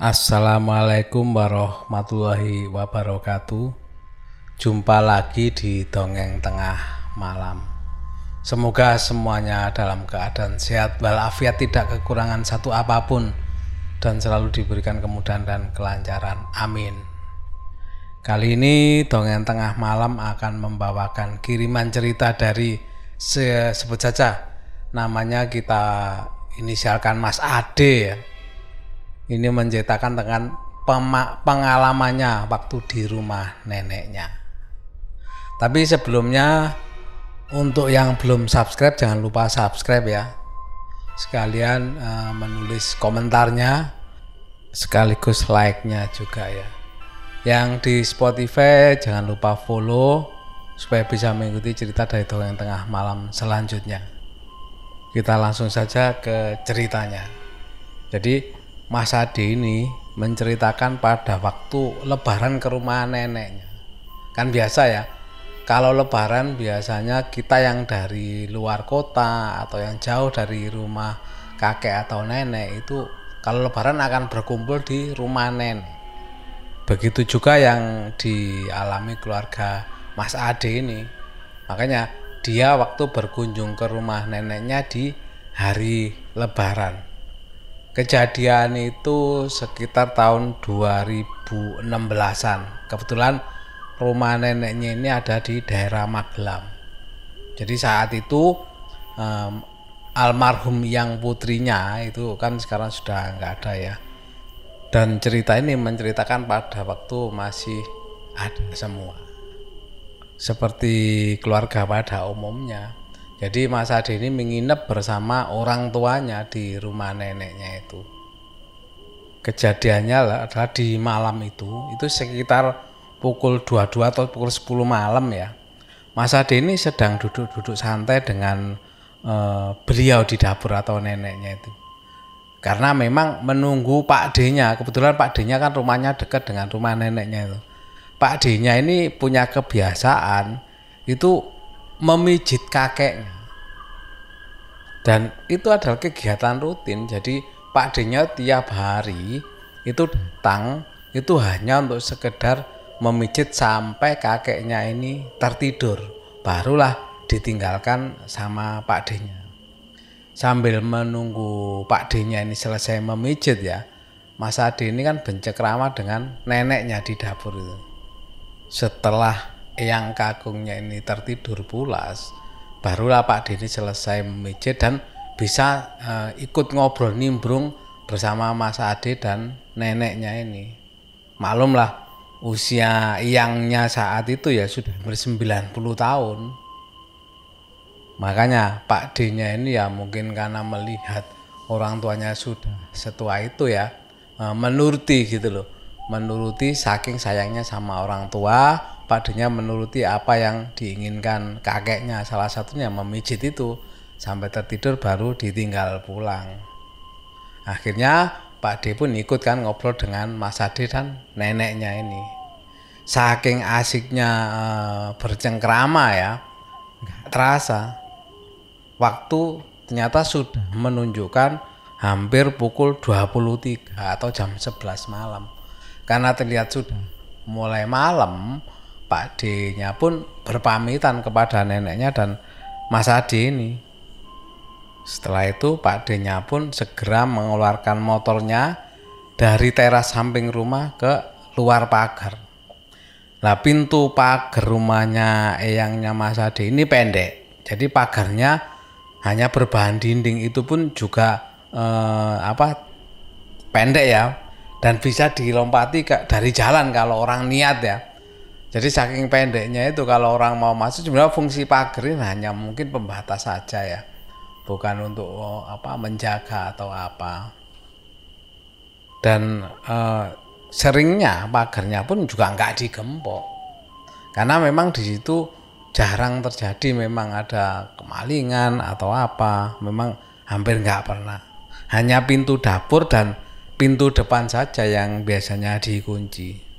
Assalamualaikum warahmatullahi wabarakatuh. Jumpa lagi di dongeng tengah malam. Semoga semuanya dalam keadaan sehat walafiat, tidak kekurangan satu apa pun, dan selalu diberikan kemudahan dan kelancaran. Amin. Kali ini dongeng tengah malam akan membawakan kiriman cerita dari se sebut saja namanya kita inisialkan Mas Ade ya ini menceritakan dengan pengalamannya waktu di rumah neneknya. Tapi sebelumnya untuk yang belum subscribe jangan lupa subscribe ya. Sekalian uh, menulis komentarnya sekaligus like-nya juga ya. Yang di Spotify jangan lupa follow supaya bisa mengikuti cerita dari dongeng tengah malam selanjutnya. Kita langsung saja ke ceritanya. Jadi Mas Ade ini menceritakan pada waktu lebaran ke rumah neneknya. Kan biasa ya, kalau lebaran biasanya kita yang dari luar kota atau yang jauh dari rumah kakek atau nenek itu kalau lebaran akan berkumpul di rumah nenek. Begitu juga yang dialami keluarga Mas Ade ini. Makanya dia waktu berkunjung ke rumah neneknya di hari lebaran Kejadian itu sekitar tahun 2016-an. Kebetulan rumah neneknya ini ada di daerah Magelang. Jadi saat itu um, almarhum yang putrinya itu kan sekarang sudah nggak ada ya. Dan cerita ini menceritakan pada waktu masih ada semua. Seperti keluarga pada umumnya jadi Mas Ade ini menginap bersama orang tuanya di rumah neneknya itu. Kejadiannya adalah di malam itu, itu sekitar pukul 22 atau pukul 10 malam ya. Mas Ade ini sedang duduk-duduk santai dengan uh, beliau di dapur atau neneknya itu. Karena memang menunggu Pak D-nya, kebetulan Pak D-nya kan rumahnya dekat dengan rumah neneknya itu. Pak D-nya ini punya kebiasaan itu memijit kakeknya. Dan itu adalah kegiatan rutin. Jadi Pak D-nya tiap hari itu datang itu hanya untuk sekedar memijit sampai kakeknya ini tertidur. Barulah ditinggalkan sama Pak D-nya. Sambil menunggu Pak D-nya ini selesai memijit ya, Mas Ade ini kan ramah dengan neneknya di dapur itu. Setelah yang kagungnya ini tertidur pulas, barulah Pak Dini selesai memijit dan bisa uh, ikut ngobrol nimbrung bersama Mas Ade dan neneknya ini. Maklumlah usia yangnya saat itu ya sudah ber-90 tahun. Makanya Pak D-nya ini ya mungkin karena melihat orang tuanya sudah setua itu ya uh, menuruti gitu loh. Menuruti saking sayangnya sama orang tua, padanya menuruti apa yang diinginkan kakeknya. Salah satunya memijit itu. Sampai tertidur baru ditinggal pulang. Akhirnya Pak D pun ikut kan ngobrol dengan Mas Ade dan neneknya ini. Saking asiknya e, bercengkrama ya nggak terasa. Waktu ternyata sudah menunjukkan hampir pukul 23 atau jam 11 malam. Karena terlihat sudah mulai malam Pak D-nya pun berpamitan kepada neneknya dan Mas Adi ini. Setelah itu Pak D-nya pun segera mengeluarkan motornya dari teras samping rumah ke luar pagar. Nah pintu pagar rumahnya eyangnya Mas Adi ini pendek. Jadi pagarnya hanya berbahan dinding itu pun juga eh, apa pendek ya dan bisa dilompati dari jalan kalau orang niat ya jadi saking pendeknya itu kalau orang mau masuk sebenarnya fungsi pagar ini hanya mungkin pembatas saja ya. Bukan untuk oh, apa menjaga atau apa. Dan eh, seringnya pagarnya pun juga nggak digembok. Karena memang di situ jarang terjadi memang ada kemalingan atau apa. Memang hampir nggak pernah. Hanya pintu dapur dan pintu depan saja yang biasanya dikunci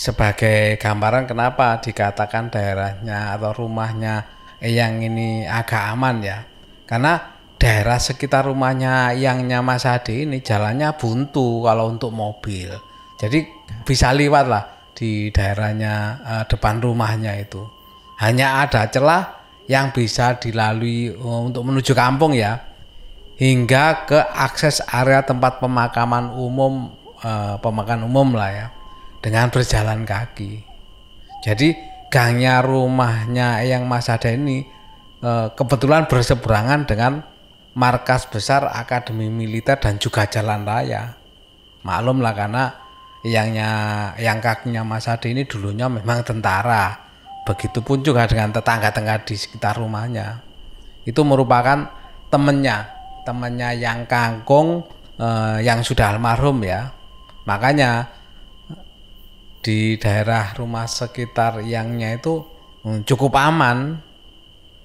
sebagai gambaran kenapa dikatakan daerahnya atau rumahnya yang ini agak aman ya karena daerah sekitar rumahnya yangnya Mas Ade ini jalannya buntu kalau untuk mobil. Jadi bisa lewat lah di daerahnya uh, depan rumahnya itu. Hanya ada celah yang bisa dilalui uh, untuk menuju kampung ya. Hingga ke akses area tempat pemakaman umum uh, pemakaman umum lah ya. Dengan berjalan kaki. Jadi gangnya rumahnya yang Mas Ade ini uh, kebetulan berseberangan dengan markas besar Akademi Militer dan juga jalan raya. Maklum lah karena yangnya yang kakinya Mas Ade ini dulunya memang tentara. Begitupun juga dengan tetangga-tetangga di sekitar rumahnya. Itu merupakan temennya, temennya yang kangkung eh, yang sudah almarhum ya. Makanya di daerah rumah sekitar yangnya itu hmm, cukup aman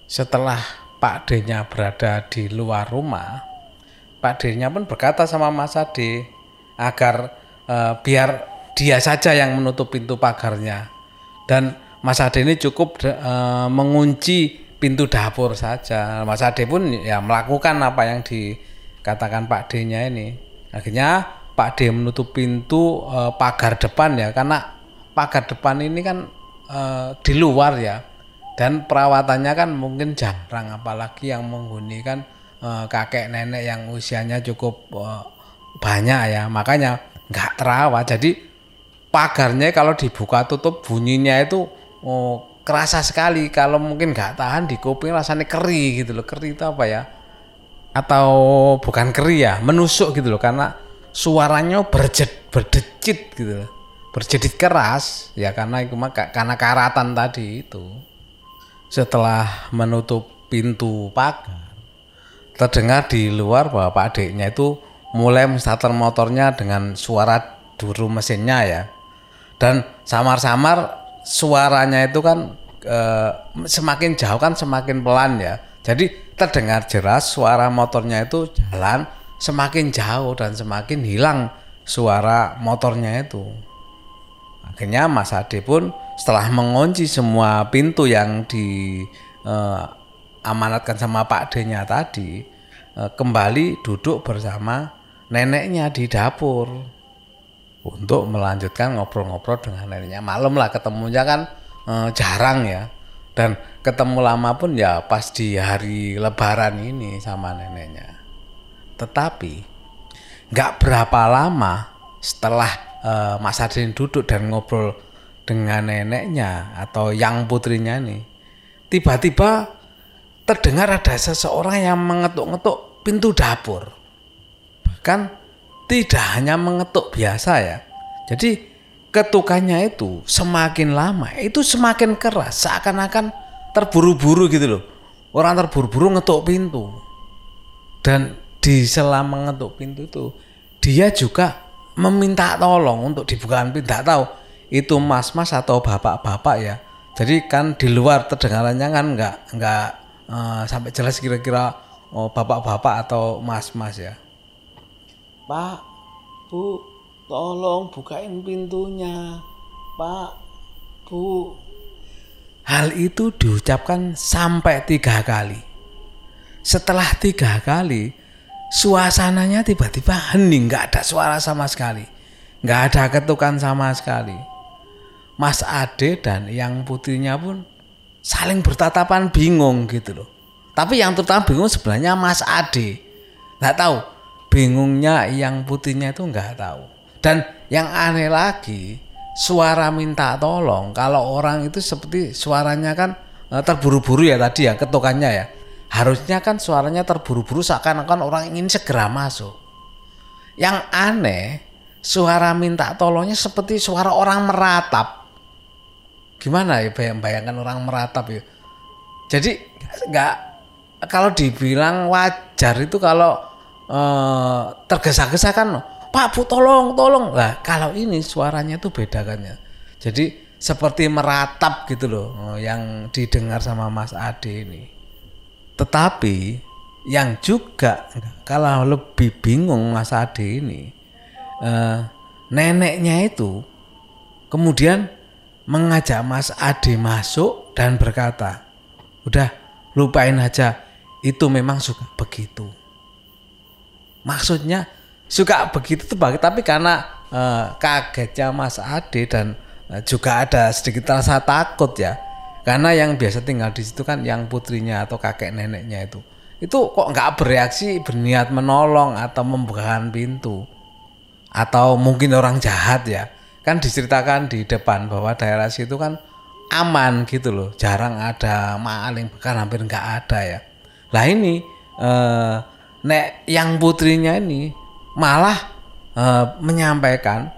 setelah Pak D-nya berada di luar rumah, Pak D-nya pun berkata sama Mas Ade agar uh, biar dia saja yang menutup pintu pagarnya. Dan Mas Ade ini cukup uh, mengunci pintu dapur saja. Mas Ade pun ya melakukan apa yang dikatakan Pak D-nya ini. Akhirnya Pak D menutup pintu uh, pagar depan ya karena pagar depan ini kan uh, di luar ya. Dan perawatannya kan mungkin jarang apalagi yang menghuni kan uh, kakek nenek yang usianya cukup uh, banyak ya. Makanya nggak terawat. Jadi pagarnya kalau dibuka tutup bunyinya itu oh, kerasa sekali. Kalau mungkin nggak tahan di kuping rasanya keri gitu loh. Keri itu apa ya? Atau bukan keri ya menusuk gitu loh. Karena suaranya berjet berdecit gitu loh berjedit keras ya karena itu karena karatan tadi itu setelah menutup pintu pagar, terdengar di luar bahwa Pak adiknya itu mulai menstarter motornya dengan suara duru mesinnya ya. Dan samar-samar suaranya itu kan e, semakin jauh kan semakin pelan ya. Jadi terdengar jelas suara motornya itu jalan semakin jauh dan semakin hilang suara motornya itu. Akhirnya Mas Ade pun setelah mengunci semua pintu yang diamanatkan eh, sama Pak D-nya tadi, eh, kembali duduk bersama neneknya di dapur untuk melanjutkan ngobrol-ngobrol dengan neneknya. Malam lah ketemunya kan eh, jarang ya. Dan ketemu lama pun ya pas di hari lebaran ini sama neneknya. Tetapi nggak berapa lama setelah uh, Mas Adin duduk dan ngobrol dengan neneknya atau yang putrinya nih tiba-tiba terdengar ada seseorang yang mengetuk-ngetuk pintu dapur. Bahkan tidak hanya mengetuk biasa ya. Jadi ketukannya itu semakin lama itu semakin keras seakan-akan terburu-buru gitu loh. Orang terburu-buru ngetuk pintu. Dan di selama ngetuk pintu itu dia juga meminta tolong untuk dibukakan pintu tidak tahu itu mas-mas atau bapak-bapak ya. Jadi kan di luar terdengarannya kan nggak nggak uh, sampai jelas kira-kira oh, bapak-bapak atau mas-mas ya. Pak, Bu, tolong bukain pintunya. Pak, Bu. Hal itu diucapkan sampai tiga kali. Setelah tiga kali, suasananya tiba-tiba hening, nggak ada suara sama sekali, nggak ada ketukan sama sekali. Mas Ade dan yang putrinya pun saling bertatapan bingung gitu loh. Tapi yang terutama bingung sebenarnya Mas Ade. Nggak tahu. Bingungnya yang putrinya itu nggak tahu. Dan yang aneh lagi, suara minta tolong kalau orang itu seperti suaranya kan eh, terburu-buru ya tadi ya ketukannya ya. Harusnya kan suaranya terburu-buru seakan-akan orang ingin segera masuk. Yang aneh, suara minta tolongnya seperti suara orang meratap. Gimana ya bayang bayangkan orang meratap ya? Jadi nggak kalau dibilang wajar itu kalau eh, tergesa-gesa kan Pak Bu tolong tolong. Lah kalau ini suaranya tuh beda kan ya. Jadi seperti meratap gitu loh yang didengar sama Mas Ade ini tetapi yang juga kalau lebih bingung Mas Ade ini eh, neneknya itu kemudian mengajak Mas Ade masuk dan berkata, udah lupain aja, itu memang suka begitu. Maksudnya suka begitu tuh tapi karena uh, kagetnya Mas Ade dan uh, juga ada sedikit rasa takut ya. Karena yang biasa tinggal di situ kan yang putrinya atau kakek neneknya itu. Itu kok nggak bereaksi berniat menolong atau membukakan pintu. Atau mungkin orang jahat ya. Kan diceritakan di depan bahwa daerah situ kan aman gitu loh. Jarang ada maling bahkan hampir nggak ada ya. Lah ini eh, nek yang putrinya ini malah uh, menyampaikan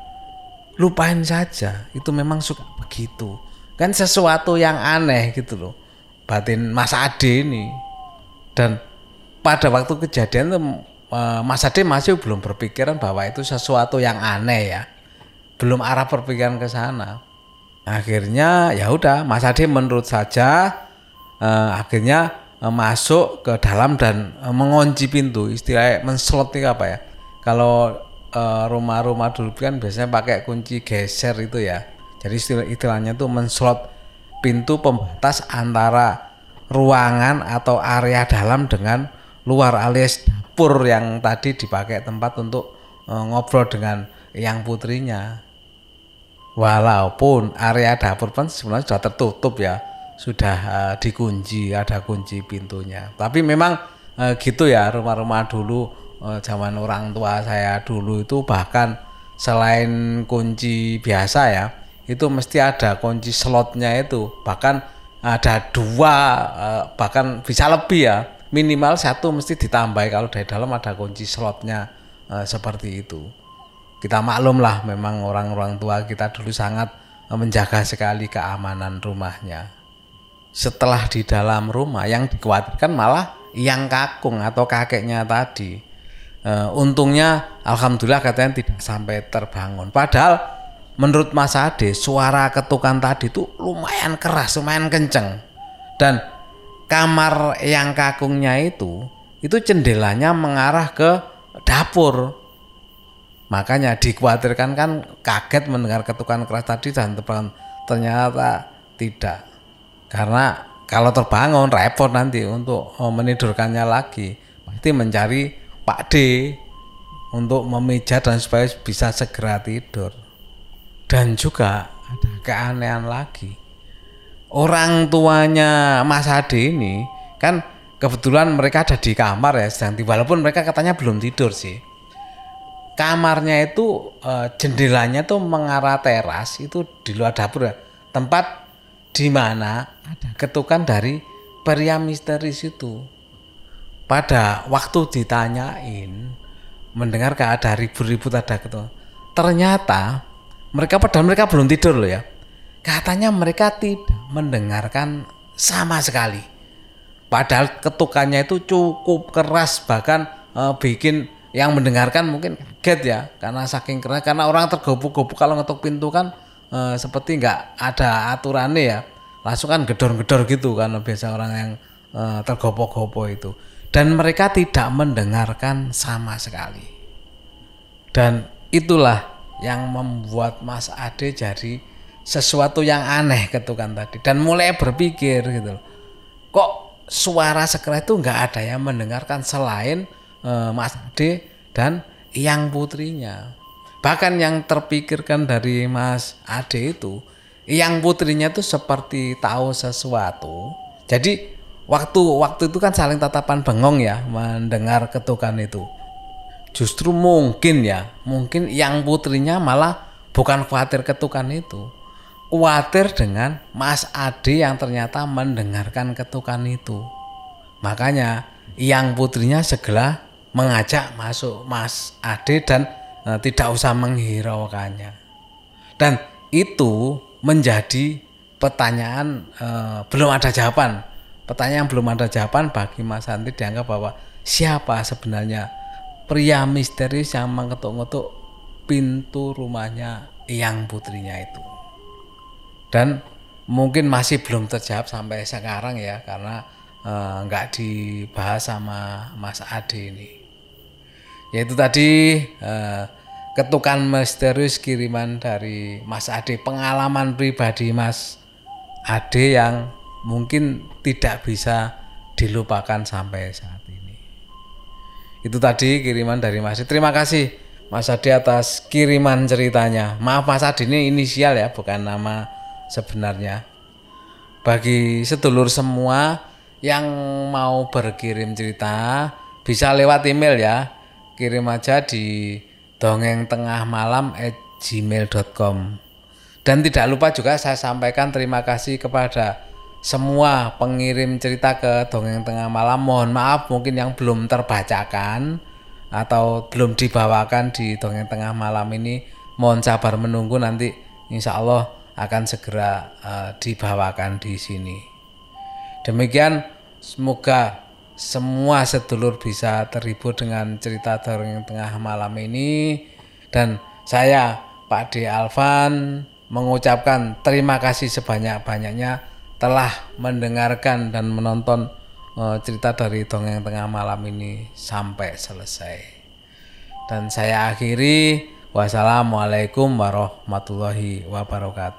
lupain saja itu memang suka begitu kan sesuatu yang aneh gitu loh. Batin Mas Ade ini. Dan pada waktu kejadian tuh uh, Mas Ade masih belum berpikiran bahwa itu sesuatu yang aneh ya. Belum arah berpikiran ke sana. Akhirnya ya udah Mas Ade menurut saja uh, akhirnya uh, masuk ke dalam dan uh, mengunci pintu. Istilahnya menslot apa ya? Kalau eh, rumah-rumah dulu kan biasanya pakai kunci geser itu ya. Jadi istilah istilahnya tuh menslot pintu pembatas antara ruangan atau area dalam dengan luar alias dapur yang tadi dipakai tempat untuk uh, ngobrol dengan yang putrinya. Walaupun area dapur pun sebenarnya sudah tertutup ya, sudah uh, dikunci, ada kunci pintunya. Tapi memang uh, gitu ya rumah-rumah dulu uh, zaman orang tua saya dulu itu bahkan selain kunci biasa ya itu mesti ada kunci slotnya itu. Bahkan ada dua uh, bahkan bisa lebih ya. Minimal satu mesti ditambah kalau dari dalam ada kunci slotnya uh, seperti itu. Kita maklum lah memang orang-orang tua kita dulu sangat menjaga sekali keamanan rumahnya. Setelah di dalam rumah yang dikhawatirkan malah yang kakung atau kakeknya tadi. Uh, untungnya alhamdulillah katanya tidak sampai terbangun. Padahal menurut Mas Ade suara ketukan tadi itu lumayan keras, lumayan kenceng. Dan kamar yang kakungnya itu itu jendelanya mengarah ke dapur. Makanya dikhawatirkan kan kaget mendengar ketukan keras tadi dan ternyata tidak. Karena kalau terbangun repot nanti untuk eh, menidurkannya lagi. Pasti mencari Pak D untuk memijat dan supaya bisa segera tidur. Dan juga ada keanehan lagi. Orang tuanya Mas Ade ini kan kebetulan mereka ada di kamar ya sedang walaupun mereka katanya belum tidur sih. Kamarnya itu e, jendelanya tuh mengarah teras itu di luar dapur ya. Tempat di mana ada ketukan dari pria misteris itu pada waktu ditanyain mendengar ada ribut-ribut ada gitu ternyata mereka padahal mereka belum tidur loh ya. Katanya mereka tidak mendengarkan sama sekali. Padahal ketukannya itu cukup keras bahkan e, bikin yang mendengarkan mungkin kaget ya karena saking keras karena orang tergobuk-gobuk kalau ngetuk pintu kan e, seperti nggak ada aturannya ya. Langsung kan gedor-gedor gitu kan biasa orang yang e, tergobok-gobok itu. Dan mereka tidak mendengarkan sama sekali. Dan itulah yang membuat Mas Ade jadi sesuatu yang aneh ketukan tadi dan mulai berpikir gitu Kok suara sekeras itu nggak ada yang mendengarkan selain e, Mas Ade dan yang putrinya. Bahkan yang terpikirkan dari Mas Ade itu yang putrinya itu seperti tahu sesuatu. Jadi waktu waktu itu kan saling tatapan bengong ya mendengar ketukan itu justru mungkin ya mungkin yang putrinya malah bukan khawatir ketukan itu. Khawatir dengan Mas Ade yang ternyata mendengarkan ketukan itu. Makanya yang putrinya segera mengajak masuk Mas Ade dan e, tidak usah menghiraukannya. Dan itu menjadi pertanyaan e, belum ada jawaban. Pertanyaan belum ada jawaban bagi Mas Santi dianggap bahwa siapa sebenarnya pria misterius yang mengetuk-ngetuk pintu rumahnya yang putrinya itu. Dan mungkin masih belum terjawab sampai sekarang ya karena eh, nggak dibahas sama Mas Ade ini. Yaitu tadi eh, ketukan misterius kiriman dari Mas Ade, pengalaman pribadi Mas Ade yang mungkin tidak bisa dilupakan sampai saat. Itu tadi kiriman dari Mas Adi. Terima kasih Mas Adi atas kiriman ceritanya. Maaf Mas Adi ini inisial ya, bukan nama sebenarnya. Bagi sedulur semua yang mau berkirim cerita bisa lewat email ya. Kirim aja di dongeng tengah malam gmail.com dan tidak lupa juga saya sampaikan terima kasih kepada semua pengirim cerita ke dongeng tengah malam mohon maaf mungkin yang belum terbacakan atau belum dibawakan di dongeng tengah malam ini. Mohon sabar menunggu nanti insya Allah akan segera uh, dibawakan di sini. Demikian semoga semua sedulur bisa terhibur dengan cerita dongeng tengah malam ini. Dan saya Pak D Alvan mengucapkan terima kasih sebanyak-banyaknya telah mendengarkan dan menonton uh, cerita dari dongeng tengah malam ini sampai selesai. Dan saya akhiri wassalamualaikum warahmatullahi wabarakatuh.